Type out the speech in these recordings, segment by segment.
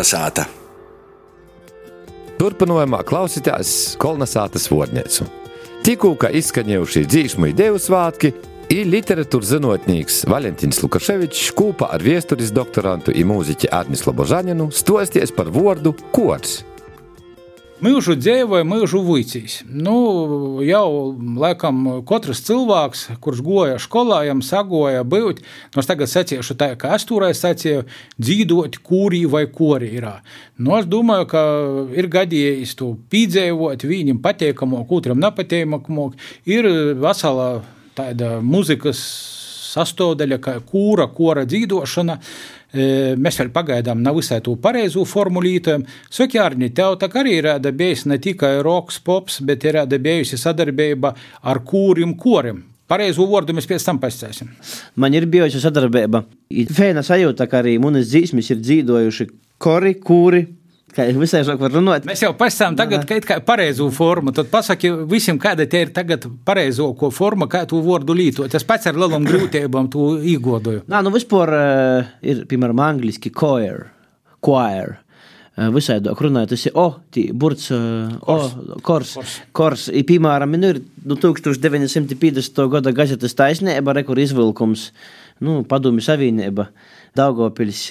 Kolnesāta. Turpinājumā klausītājs Kolnesātas vodnēcu. Tikko izskanējuši dzīsmu ideju svētki, ir literatūras zinātnīgs Valentīns Lukaševičs kopā ar viesturis doktorantu un mūziķi Arnis Lobožaninu stosties par vārdu kors. Mūžu dzīvoja, mūžu vuicīs. Nu, jau laikam katrs cilvēks, kurš goja skolā, jam sagoja būt, es tagad sacīšu tā, ka es turēju sacīju, dzīvot kūrī vai korī ir. Nu, es domāju, ka ir gadījis to pīdzējot, viņam patīkamāk, otram nepatīkamāk, ir vesela tāda muzikas sastāvdaļa, kā kūra, kora dzīvošana. Mēs vēl pagaidām nav visai to pareizo formulītojumu. Saka, Jārni, tev tā arī ir bijis ne tikai roks, pops, bet ir bijusi sadarbība ar kūrim, korim. Pareizo vārdu mēs pēc tam pastāstīsim. Man ir bijusi sadarbība. Fēna sajūta, ka arī munas dzīsmis ir dzīvojuši kori, kūri, Kā jau visai žāk var runāt. Mēs jau pasām tagad, ka kā pareizo formu, tad pasaki visiem, kāda te ir tagad pareizo ko forma, kā tu vārdu lītot. Es pats ar lielām grūtībām to īgodoju. Nā, nu vispār uh, ir, piemēram, angliski choir, choir. Uh, Visādi runājot, tas ir O, tī, burts, kors. O, kors. kors. kors. I, piemēram, nu ir nu, 1950. gada gazetas taisnība, rekur izvilkums, nu, padomju savienība, Daugavpils.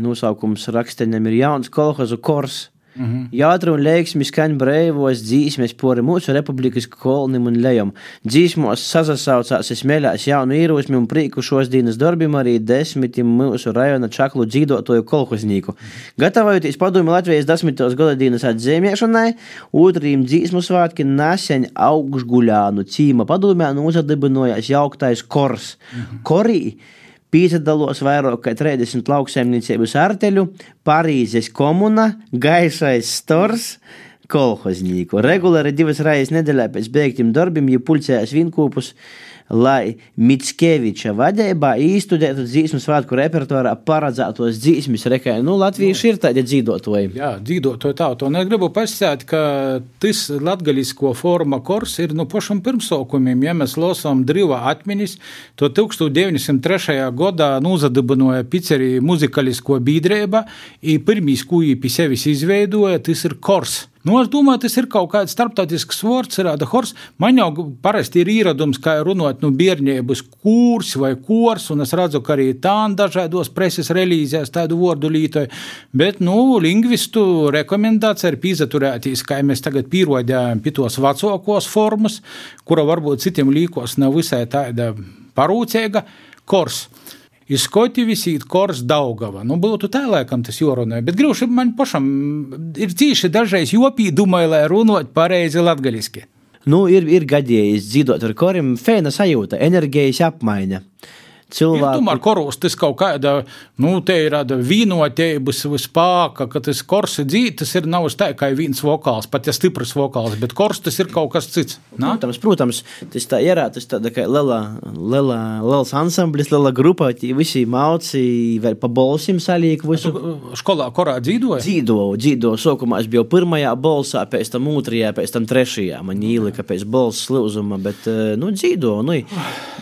Nosaukums raksteņam ir jauns kolhozu kors. Mm -hmm. Jātra un leiksmi skaņ breivos dzīsmes pori mūsu republikas kolnim un lejam. Dzīsmos sazasaucās smēļās jaunu īrūsmi un prīku šos dienas darbim arī desmitim mūsu rajona čaklu dzīdotoju kolhoznīku. Gatavojoties padomi Latvijas desmitos gadadīnas atzīmēšanai, otrīm dzīsmu svātki neseņ augšguļānu cīma padomē nozadibinojās jauktais kors. Mm -hmm. Korī Pīzdalos vairāk kā 30 lauksaimniecības arteļu, Parīzes komuna, Gaišais stors, kolhoznīku. Regulāri divas reizes nedēļā pēc beigtiem darbiem, ja pulcējās vinkūpus, lai Mitskeviča vadībā īstudētu dzīsmu svētku repertuārā paredzētos dzīsmes rekai. Nu, latvieši ir tādi dzīvotoji. Jā, dzīvotoji tauta. Un es gribu pasakāt, ka tas latgaļisko forma kors ir no nu, pašam pirmsaukumiem. Ja mēs lasām Driva atmiņas, to 1903. gadā nozadibinoja pizzerija muzikalisko biedrība, un pirmīs, ko viņi pie sevis izveidoja, tas ir kors. Nu, es domāju, tas ir kaut kāds starptautisks vārds, rāda hors. Man jau parasti ir ieradums, kā runāt, nu, bērnības kurs vai kurs, un es redzu, ka arī tā dažādos preses relīzēs tādu vārdu lītoju. Bet, nu, lingvistu rekomendācija ir pīzaturētīs, kā mēs tagad pierodējam pie tos vecākos formas, kura varbūt citiem līkos nav visai tāda parūcīga kors. Izskoti visi kors Daugava. Nu, būtu tā, laikam, tas jorunāja. Bet grūši man pašam ir cīši dažreiz jopī domāju, lai runot pareizi latgaliski. Nu, ir, ir gadījis dzīvot ar korim, fēna sajūta, enerģijas apmaiņa cilvēku. Tomēr koros tas kaut kāda, nu, te ir tāda vīnotības spēka, ka tas korsi dzīt, tas ir nav tā kā viens vokāls, pat ja stiprs vokāls, bet kors tas ir kaut kas cits. Nā? Protams, protams, tas tā ir, tas tāda kā liela, liela, liels ansamblis, liela grupa, visi mauci, vēl pa bolsim salīk visu. Skolā korā dzīvoja? Dzīvo, dzīvo, sākumā es biju pirmajā bolsā, pēc tam otrajā, pēc tam trešajā, man ielika pēc bolsas slūzuma, bet, eh, nu, dzīvo, nu,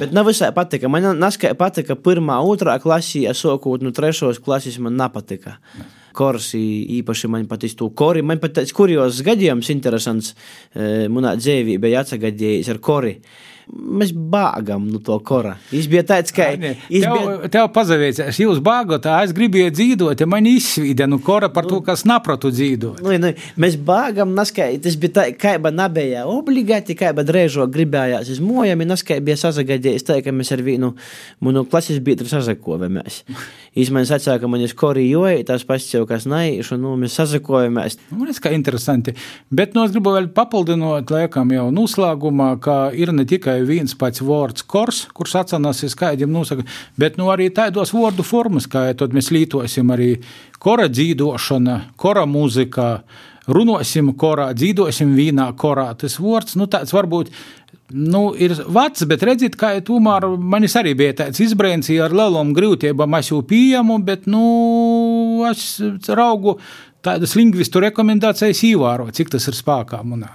bet nav visai patika, man naskai patika pirmā, otrā klasē, ja sākot no trešās klases man nepatika. Korsi īpaši man patīk to kori. Man pat tāds kurjos gadījums interesants eh, manā dzīvē bija atsagadījis ar kori. Mēs bāgam no to kora. Viņš bija tāds, ka. Tev, bija... tev pazavēcās, jūs bāgot, es gribēju dzīvot, ja man izsvīda no kora par to, kas napratu dzīvot. Nu, nu, mēs bāgam, naskai, tas bija tā, kā ba nebija obligāti, kā ba drēžo gribējās uz mojami, naskai bija sazagadījis tā, ka mēs ar vienu manu klases biedru sazakovamies. Izmaiņas atsāka, ka man ir kori joja, tās pats jau kas naišu, nu, mēs sazakovamies. Nu, man liekas, ka interesanti. Bet, nu, es gribu vēl papildinot, laikam jau noslēgumā, ka ir ne tikai tikai viens pats vārds kors, kurš atcenas skaidriem nosaka, bet nu, arī tādos vārdu formas, kā tad mēs lītosim arī kora dzīvošana, kora mūzika, runosim korā, dzīvosim vīnā korā. Tas vārds, nu tāds varbūt nu, ir vecs, bet redziet, kā tomēr manis arī bija tāds izbrēns ar lielām grūtībām, es jau pieņemu, bet, nu, es raugu tādas lingvistu rekomendācijas īvāro, cik tas ir spēkā manā.